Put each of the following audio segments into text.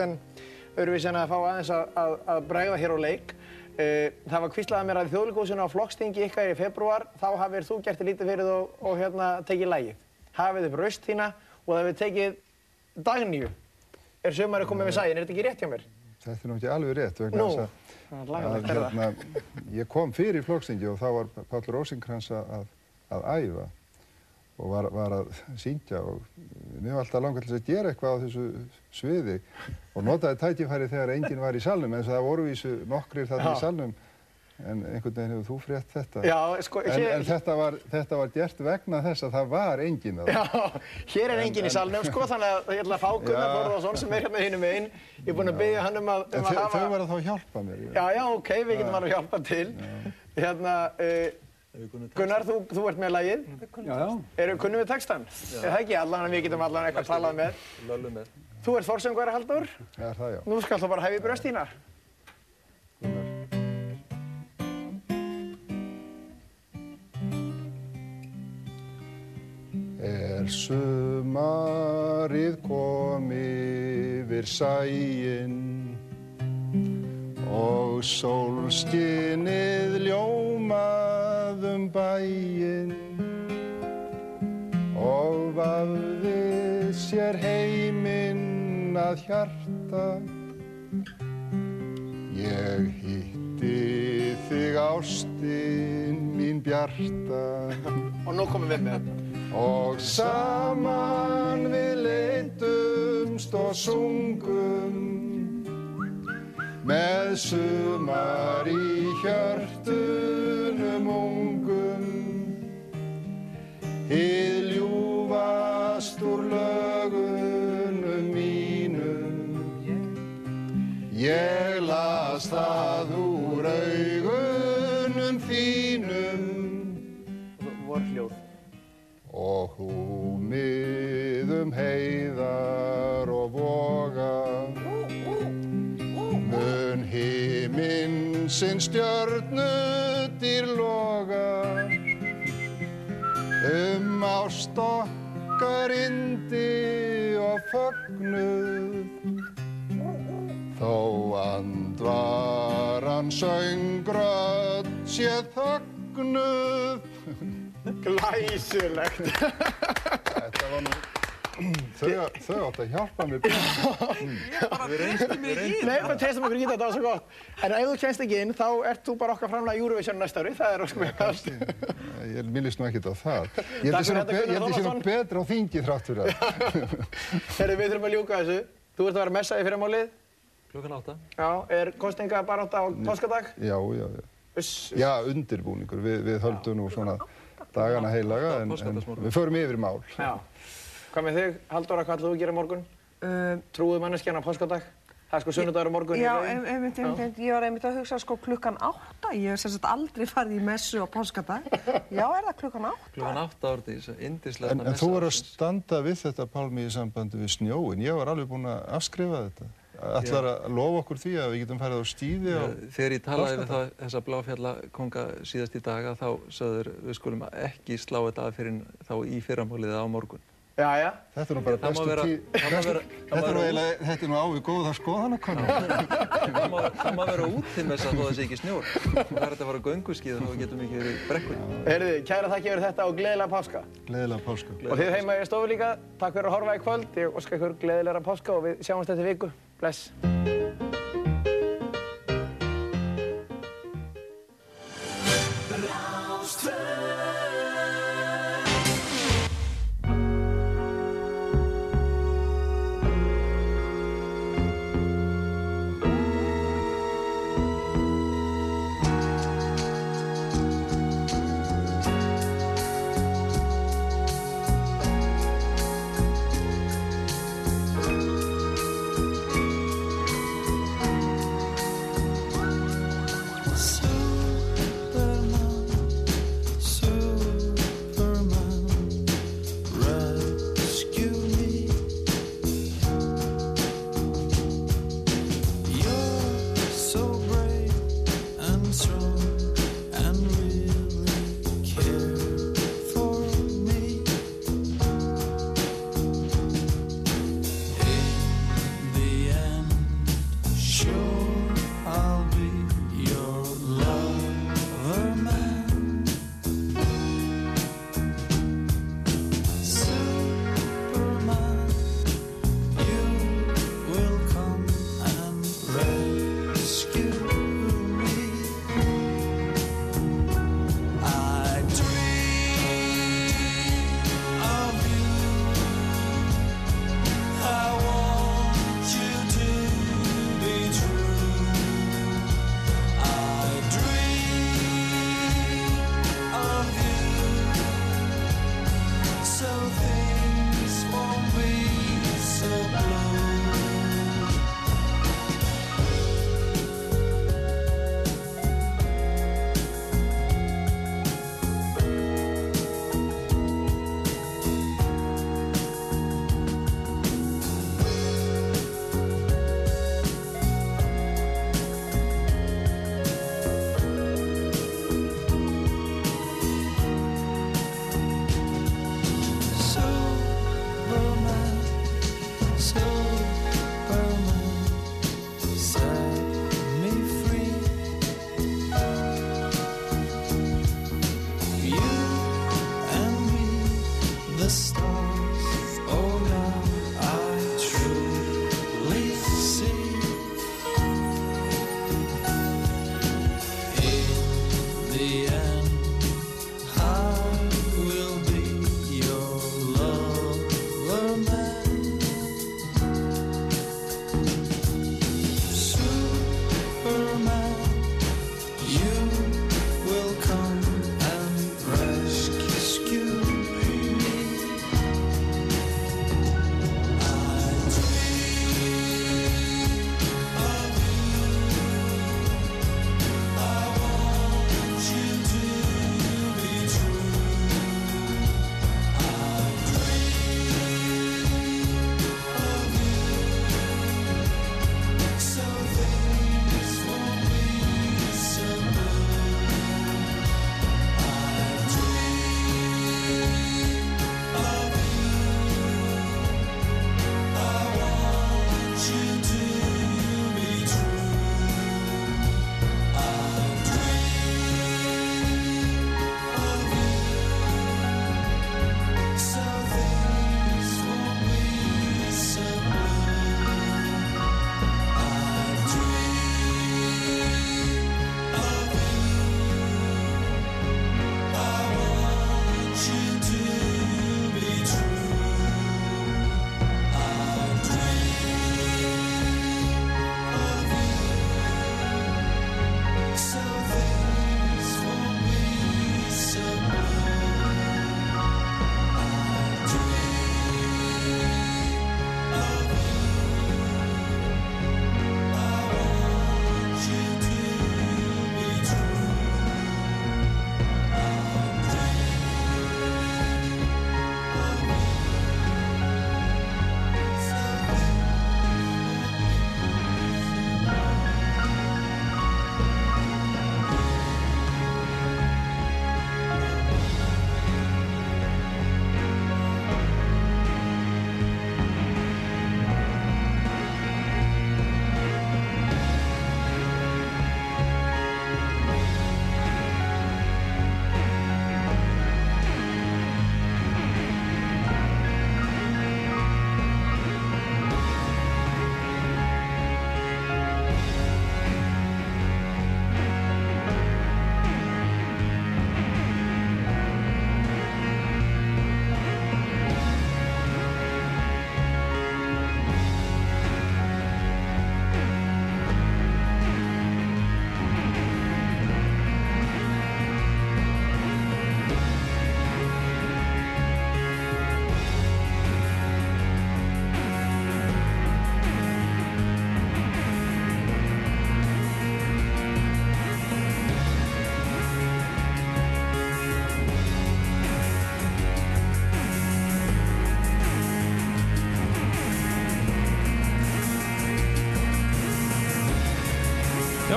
en öðruvísi en að fá aðeins að, að, að bregða hér á leik. Uh, það var kvíslaðað mér að þjóðleikúsinu á flokkstingi ykkar í februar, þá hafið þú gert lítið fyrir þú og, og hérna tekið lægið. Hafið upp raust þína og það hefur tekið dagnýju. Er sömari komið með sæðin, er þetta ekki rétt hjá mér? Þetta er nú ekki alveg rétt vegna þess að, það er að hérna, ég kom fyrir flokkstingi og þá var Páll Rósinkrans að, að æfa og var, var að syngja og mér var alltaf langar til að gera eitthvað á þessu sviði og notaði tækifæri þegar enginn var í salnum en það voru vísu nokkrir þarna Já. í salnum en einhvern veginn hefur þú frétt þetta Já, sko, en, hér, en þetta, var, þetta var gert vegna þess að það var enginn að já, hér er enginn í salnum, sko, þannig að ég ætla að fá Gunnar Já. Þórðarsson sem er hérna hinum einn. Ég er búinn að byggja hann um að, En um að hafa... þau að þá hjálpa mér Já, já, ok, við getum alveg hjálpað til. Hérna, uh, Gunnar, þú, þú ert með lagið. Já, já. Eru kunnum við textan? Er það ekki allan að við getum allan eitthvað talað með? Löllu með. Þú ert forsöngvari Halldór. Það er það já Nú skal þú bara hefði bröst þína. Er sumarið kom yfir sæinn og sólskinnið ljómað um bæinn. Og vafði sér heiminn að hjarta. Ég hitti þig ástin mín bjarta. Og nú komum við með. Og saman við leitumst og sungum Með sumar í hjörtunum ungum. Hið ljúfast úr lögunum mínum. Ég las það úr augunum þínum. Vor hljóð. og húmið um heiðar og voga sinn stjörnutir loga. Um ást okkar indi og fögnuð. Þó andvaran söngrödd sé þögnuð. Glæsilegt. Þetta var nú, þau, áttu að hjálpa mér betur. Nei, við treystum okkur í þetta, það var svo gott. En ef þú kennst ekki inn, þá ert þú bara okkar framlega Eurovision næsta ári. Það er óskum ég að Ég minnist nú ekkert á það. Ég held að ég sé nú betra á þingi þrátt fyrir það. Herri, við þurfum að ljúka þessu. Þú ert að vera messaði fyrir málið. Klukkan átta. Já, er kostinga bara átta á páskadag? Já, já, já. Uss. Já, undirbúningur. Við, við höldum nú svona dagana heilaga en, en við förum yfir mál. Já. Hvað með þig, Halldóra, hvað ætlaðu þú að gera morgun? Uh, Trúðu manneskjan á páskadag? Það er sko sunnudagur á morgun. í já, raun. einmitt, einmitt, einmitt, ég var einmitt að hugsa sko klukkan átta, ég hef sem sagt aldrei farið í messu á páskadag. Já, er það klukkan átta? Klukkan átta árið þessu indislega En, en þú voru að standa við þetta, Pálmi, í sambandi við snjóin. Ég var alveg búinn að afskrifa þetta. Ætlar að lofa okkur því að við getum farið á stíði á... Þegar ég talaði við það, þessa bláfjallakonga síðast í daga þá sögður við skulum ekki slá þetta að fyrir þá í fyrramálið á morgun. Já, já. Þetta er nú bara bestu má Þetta er nú vera- eiginlega, þetta er nú ávið góða skoðanakonum. Það má, það má vera út til þess að þó það sé ekki snjór. Það er þetta að fara gönguskíð og við getum ekki verið í brekkunni. Herriði, kæra þakki fyrir þetta og gleðilega páska. Gleðilega páska. Og þið heima í stofu líka, takk fyrir að horfa í kvöld. Ég óska ykkur gleðilega páska og við sjáumst þetta viku. Bless.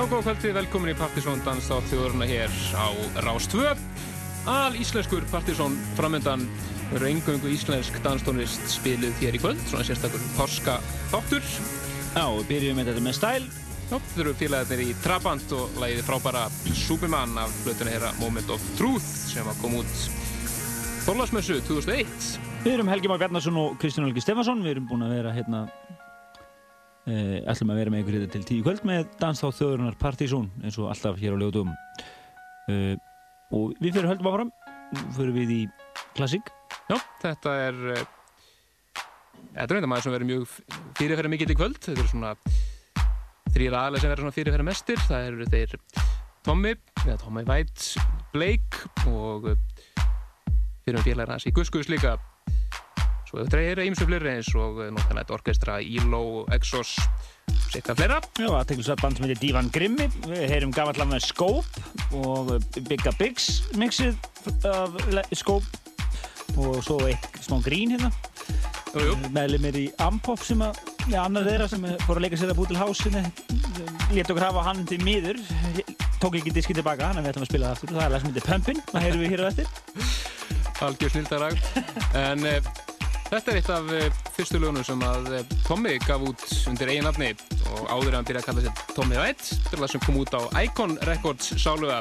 Já, góð kvöldi, velkomin í Partisón dans á þjóðurna hér á Rás 2. Al íslenskur Partisón framöndan verður engöngu íslensk danstónlist spiluð hér í kvöld, svona sérstakur páska þáttur. Já, við byrjum með þetta með stæl. Já, þau eru félagarnir í Trabant og lægið frábæra Superman af blötuna hér Moment of Truth sem að koma út Þorlasmessu 2001. Við erum Helgi Már Bjarnarsson og Kristján Olgi Stefansson. Við erum búin að vera hérna, ætlum að vera með ykkur hérna til tíu kvöld með Danstáð þjóðurinnar Partizón eins og alltaf hér á Ljóðum. E, og við fyrir höldum áfram, fyrir við í klassík. Já, þetta er, þetta er einnig maður sem verður mjög fyrirferðar mikill í kvöld. Þetta er svona þrýra aðlega sem verður svona fyrirferðar mestir. Það eru þeir Tommy, eða Tommy White, Blake og fyrir um félagar hans í Guskus líka. Svo hefur þeir ímsu fleiri eins og notanlega orkestra, ELO, Exos, sikka fleira. Já, svo band sem heitir Dívan Grimmi. Við heyrum gamallega með Scope og Bigga Bigs mixið af Scope og svo eitt smá grín hérna. Meðlum er í Ampop sem að, já, annað þeirra sem fór að leika sér að búið til hásinu. Létt okkur hafa hann til miður. Tók ekki diskið tilbaka, hann er við ætlum að spila það aftur. Það er lag sem heitir Pumpin, það heyrum við hér á eftir. Algjör snildarag. En þetta er eitt af uh, fyrstu lögunum sem að uh, Tommy gaf út undir eigin nafni og áður að hann byrja að kalla sér Tommy er það sem kom út á Icon Records sáluga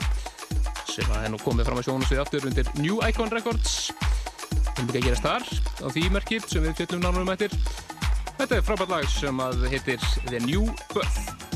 sem að henn komið fram að sjónu svið aftur undir New Icon Records. Er mikið að gerast þar á því merkir sem við fjöldum nánum eftir. Þetta er frábært lag sem að heitir The New Birth.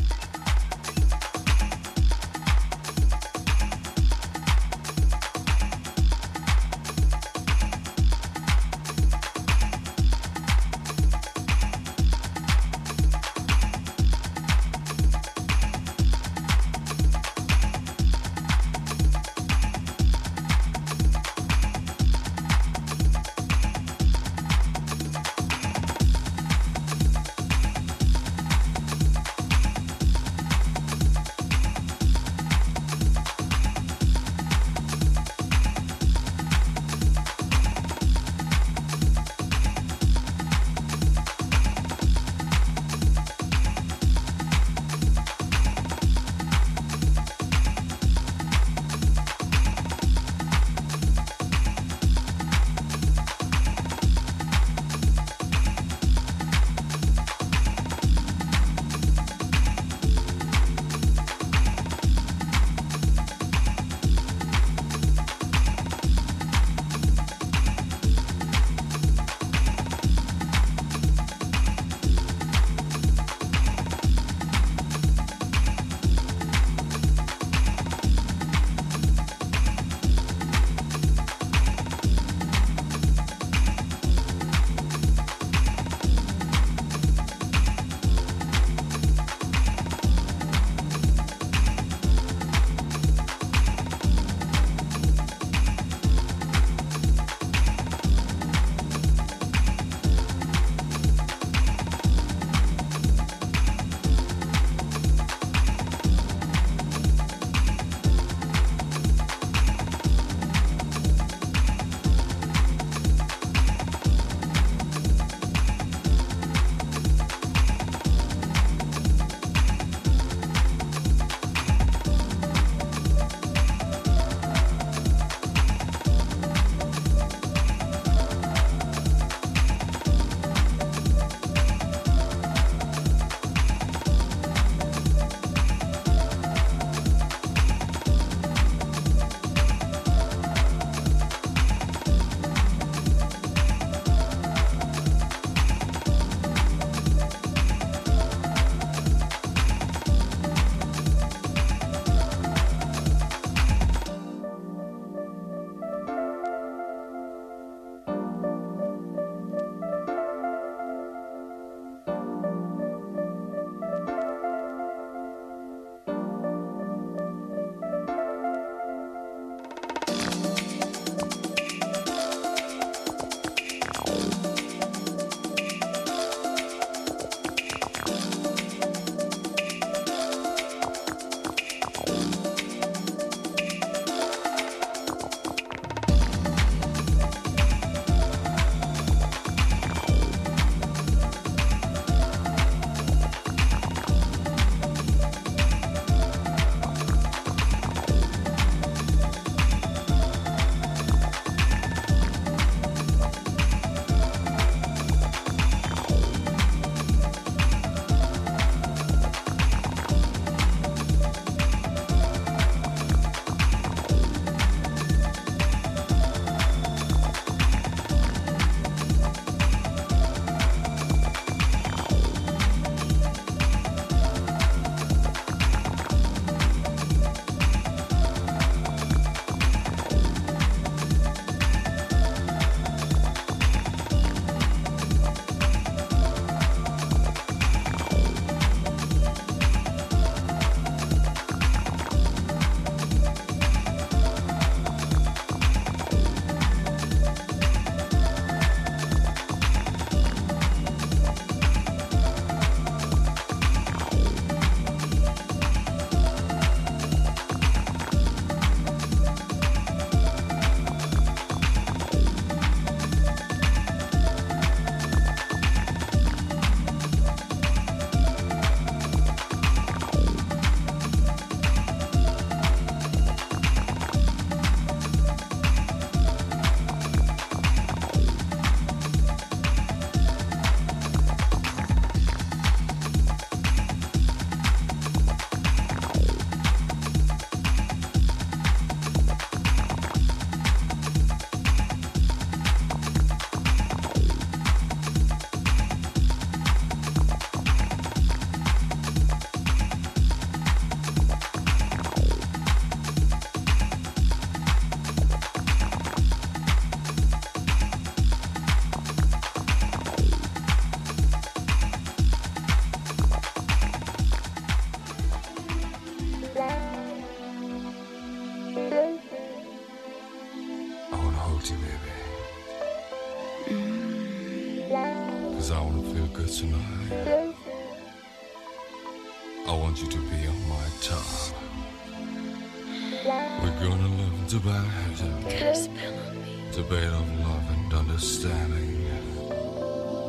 Debate of love and understanding.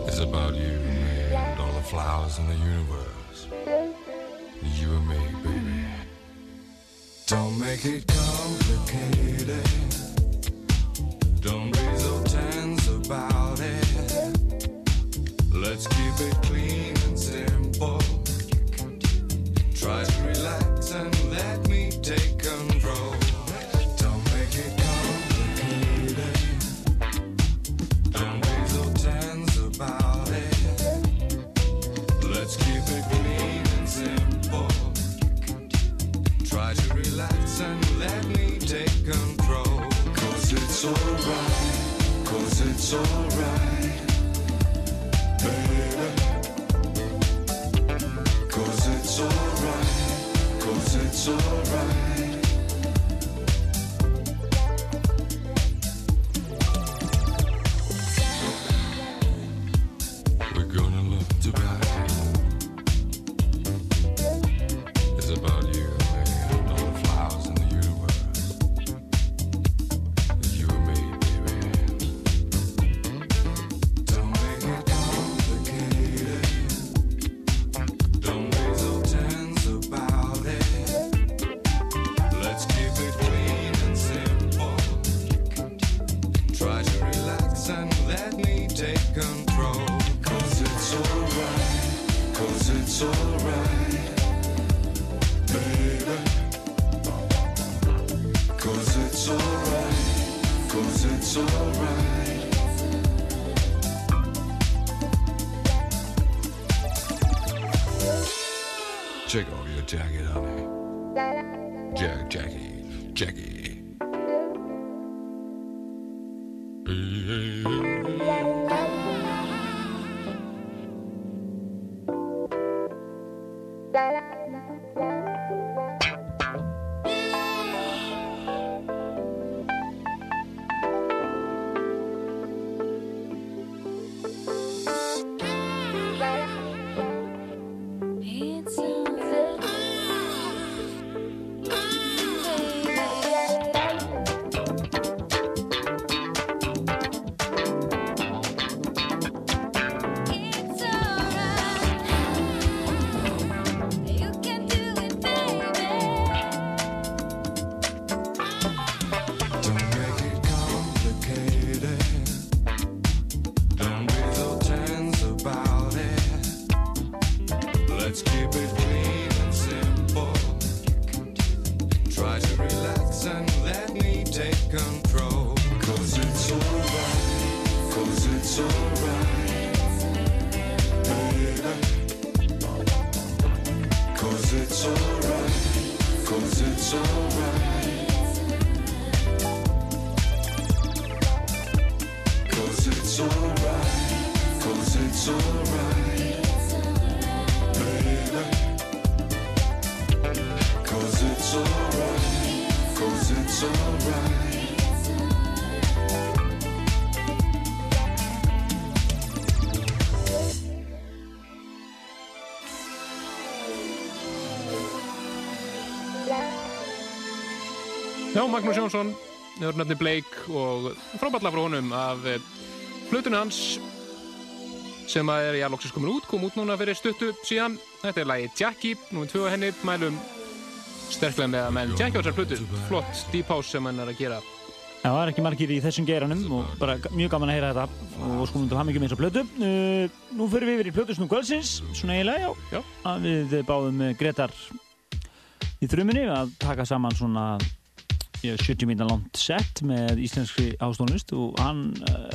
It's about you and me and all the flowers in the universe. You and me, baby. Don't make it complicated. Já, Magnús Jónsson, nefnir Blake og frábætla frá honum af eh, plötunni hans sem að er, já, loksins komin út, kom út núna fyrir stuttu síðan. Þetta er lagi Jackie, númið tvö af henni, mælum sterklega með að menn Jackie á þessar plötu. Flott deep house sem hann er að gera. Já, það er ekki margir í þessum geiranum og bara mjög gaman að heyra þetta og skulum til hamingjum eins og plötu. Uh, nú fyrir við yfir í plötusnum kvöldsins, svona eiginlega, já. Já. Að við báðum eh, Gretar í þrumunni að taka saman svona 70 mínúna langt set með íslenski ástónlist og hann uh,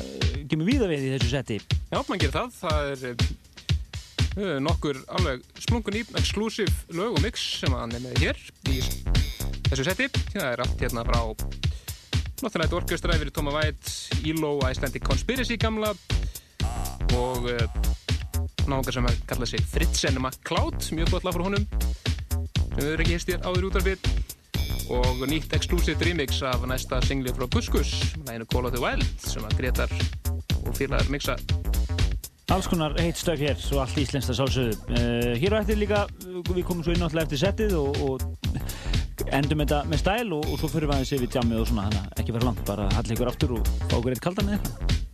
kemur víða við í þessu seti. Já, mann gerir það. Það er uh, nokkur alveg splungun í exclusive lög og mix sem hann er með hér í þessu seti. Það er allt hérna frá Northern Light Orchestra yfir í Toma White, ELO, Icelandic Conspiracy gamla og uh, náðungar sem að kalla sig Fritzen MacLeod, mjög gott lag frá honum sem við erum ekki hist hér áður í útvarfið og nýtt exclusive remix af næsta singli frá Gus læginu Call of the Wild sem að Gretar og félagar mixa Alls konar heitt stöf hér, svo allt íslenskt að sálsögðu. Uh, hér á eftir líka, við komum svo inn alltaf eftir settið og, og endum þetta með stæl og, og svo fyrir við aðeins yfir jammið og svona, þannig að ekki vera langt, bara hallið ykkur aftur og fá okkur eitt kaldan eða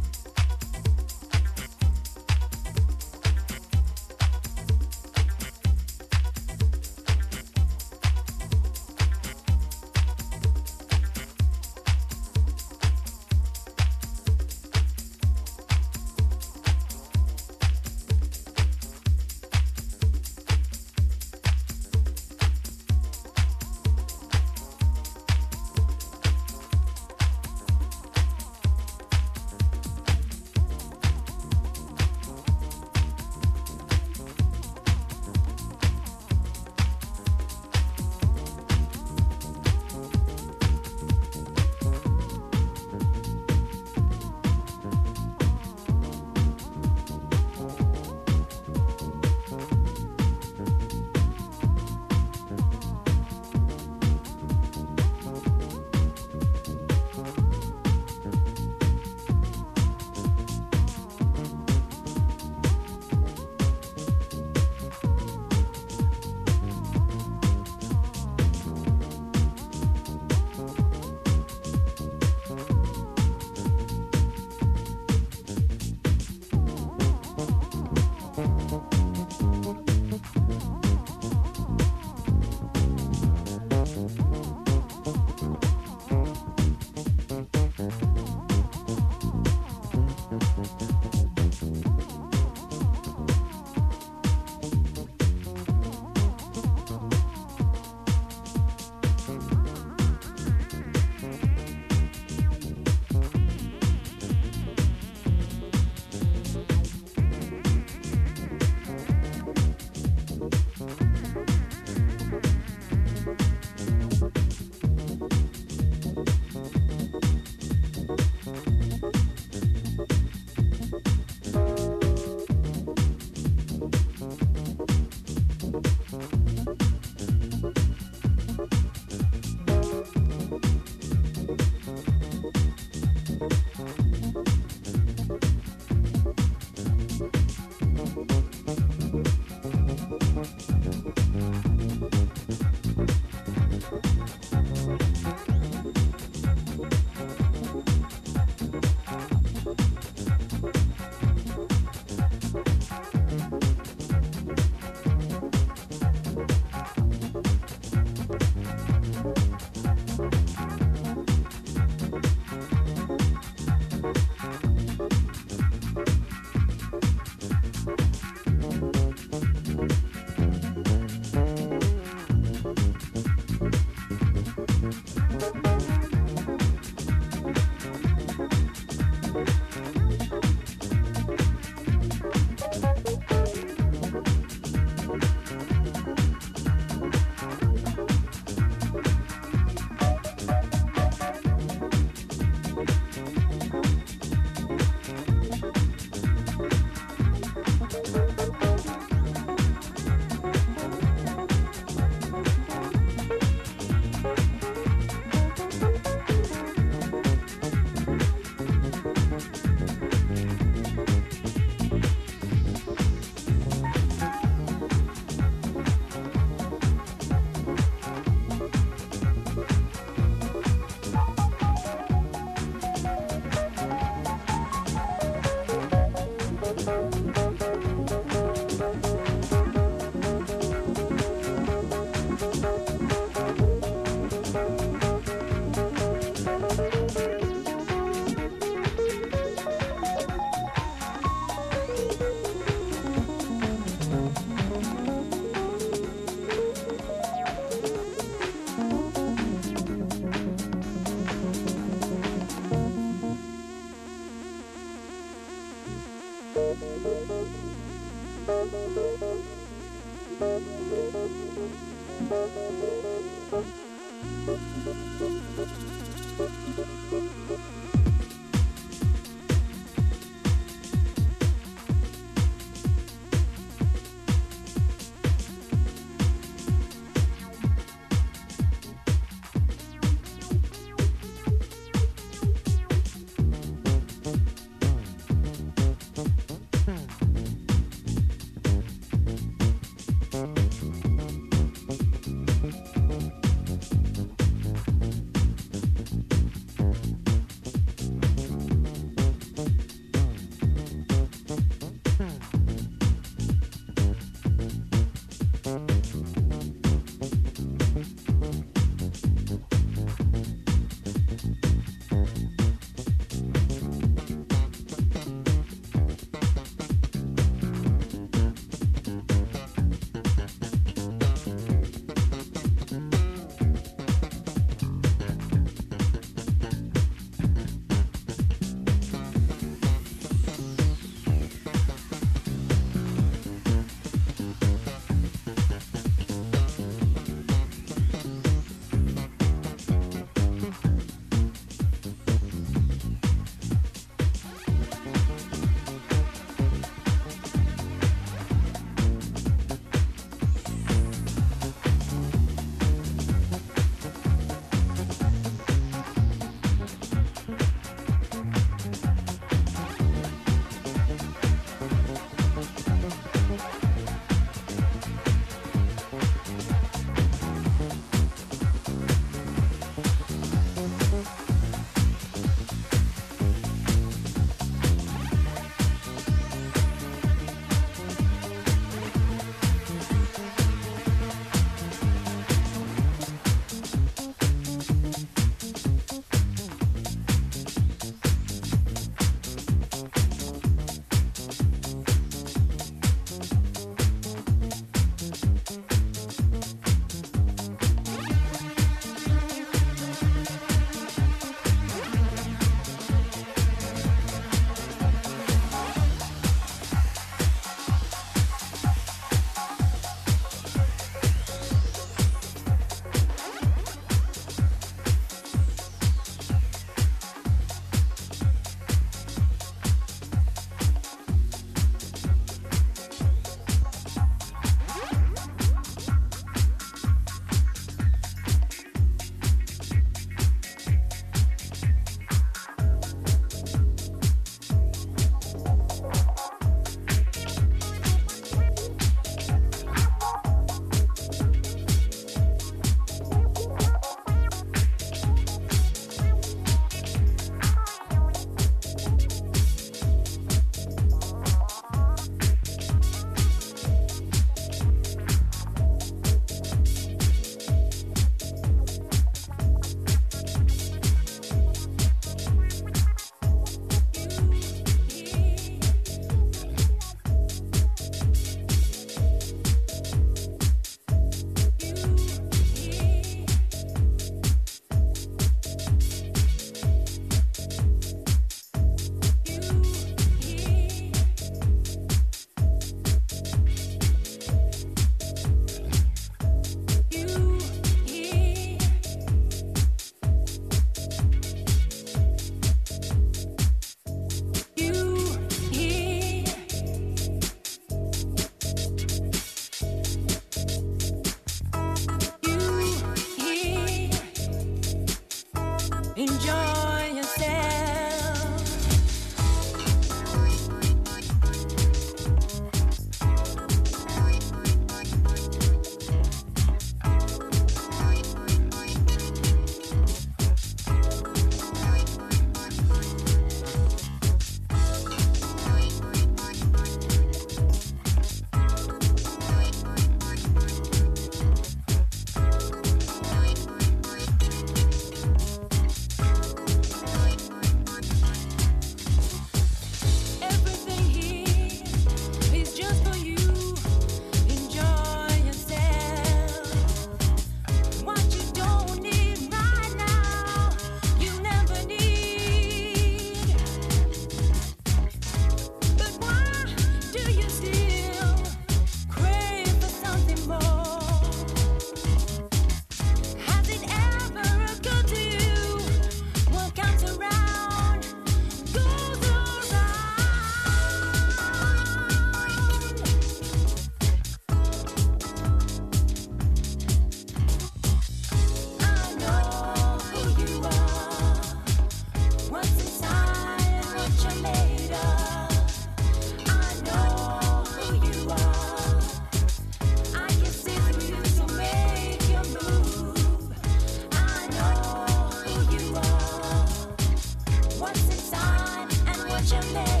your name.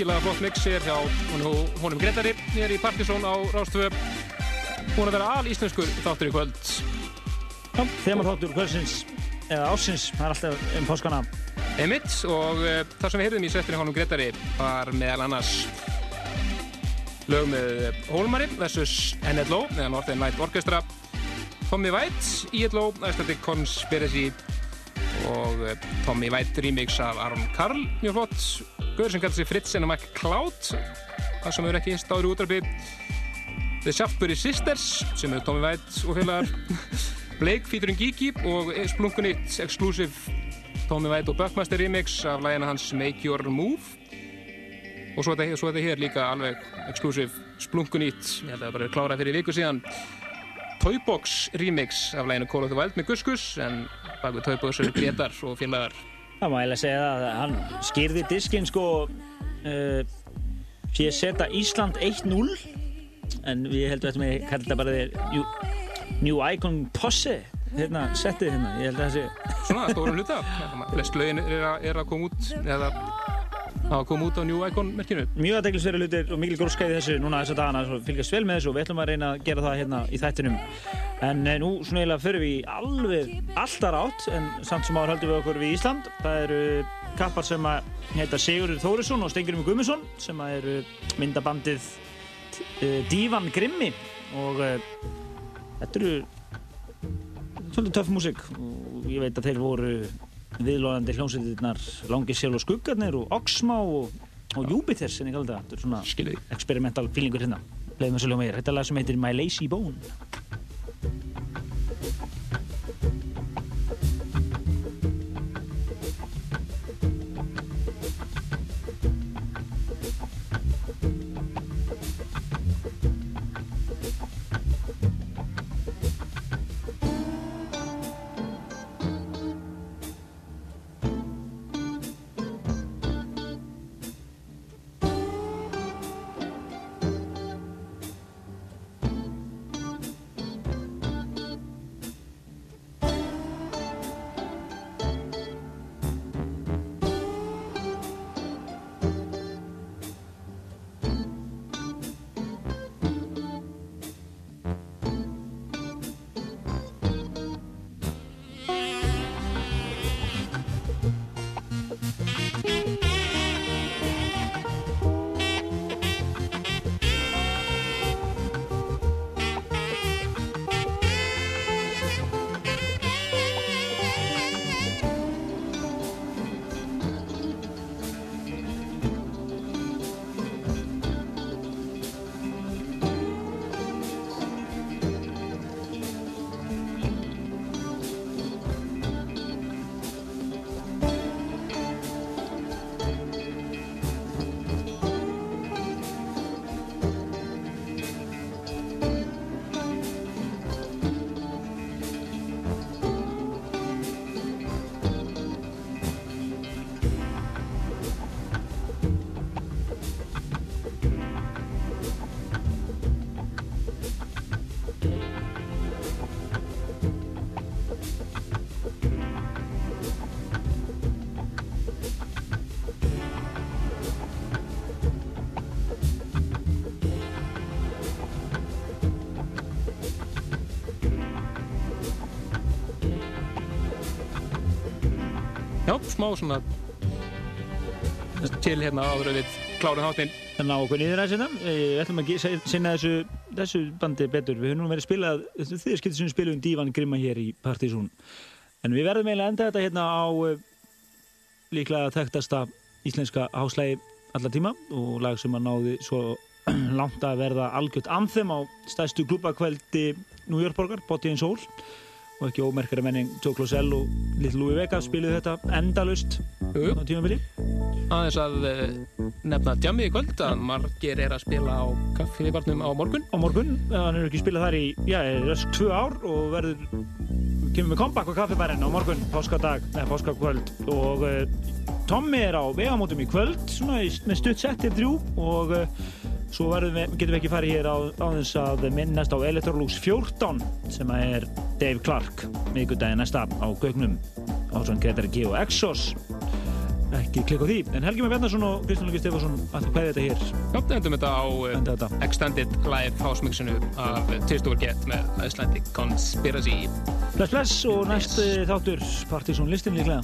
Virkilega flott mixir hjá honum, Gretari hér í Partisón á Rástvö. Hún að vera al íslenskur þáttur í kvöld. Já, þema þáttur kvöldsins, eða ásins, það er alltaf um páskana. Einmitt og uh, það sem við heyrðum í settinu honum Gretari var meðal annars lög með Hólmari versus NLO eða Northern Light Orchestra Tommy White, ILO, Icelandic Conspiracy og uh, Tommy White remix af Aron Karl mjög flott, Guður sem kallar sig Fritz and McCloud það sem eru ekki stáður í útarpi The Shaftbury Sisters sem eru Tommy White og félagar. Blake featuring Gigi og Splunkunit Exclusive Tommy White og Buckmaster remix af lægina hans Make Your Move. Og svo er þetta, er hér líka alveg exclusive splunkunýtt ég held að það bara er klárað fyrir viku síðan. Toybox remix af læginu Call of the Wild með Guskus en bak við Toybox eru Gretar og félagar Það má eiginlega segja það að hann skýrði diskinn sko uh, sé að setja Ísland 1-0 en við heldum að þetta kallar þetta bara þér New, Icon Posse hérna, settið hérna, ég held að það sé svona stórum hluta. Flest lögin að, er að koma út eða að koma út á New Icon merkinu. Mjög aðdeglisveri hlutir og mikil gróska í þessu núna þessa dagana, svo fylgjast vel með þessu og við ætlum að reyna að gera það hérna í þættinum. En eh, nú svona eiginlega förum við í alveg alltaf rátt en samt sem áður höldum við okkur við Ísland. Það eru kappar sem að heita Sigurður Þórisson og Stengurum Gummisson sem að eru myndabandið uh, Dívan Grimmi. Og uh, þetta eru svolítið töff músík og ég veit að þeir voru viðlóðandi hljómsveitirnar Langi Sjálf og Skuggarnir og Oxmá og, og Júpiter sem ég kalli það. Þetta er svona Skilji. experimental feelingur hérna. Leðum þessu hljóma ég. Þetta er lag sem heitir My Lazy Bone. Smá svona til hérna áður en við klárum þáttinn Þannig á okkur niður að sinna. Við ætlum að sinna þessu, þessu bandi betur. Við höfum nú verið spilað, þið sem við spilum Dívan Grimma hér í Partizún. En við verðum eiginlega að enda þetta hérna á uh, líklega þekktasta íslenska háslægi alla tíma og lag sem að náði svo langt að verða algjört anthem á stærstu klúbakveldi New York borgar, Body and Soul og ekki ómerkari menning Joe Closell og Little Louis Vega spiluðu þetta endalust á tímabili. aðeins að uh, nefna djamið í kvöld að margir er að spila á kaffibarnum á morgun. Á morgun, hann er ekki spilað þar í já, er ösk tvö ár og verður kemur með comeback á kaffibærin á morgun páskadag, eða páskakvöld. Og uh, Tommy er á vegamótum í kvöld svona í, með stutt settir þrjú og uh, svo verðum við, getum við ekki farið hér á, á þess að minnast á Electrolux 14 sem er Dave Clark miðgudaginn næsta á Gaugnum á svona Gretari G og Exos ekki klikka á því. En Helgi Már Bjarnarsson og Kristján Lugi Stefansson að kveðja þetta hér. Já, endum þetta á Enda þetta. Extended Live House Mixinu af Tears Over Get með Icelandic Conspiracy. Bless, bless og næst eh, þáttur Partizón listin líklega.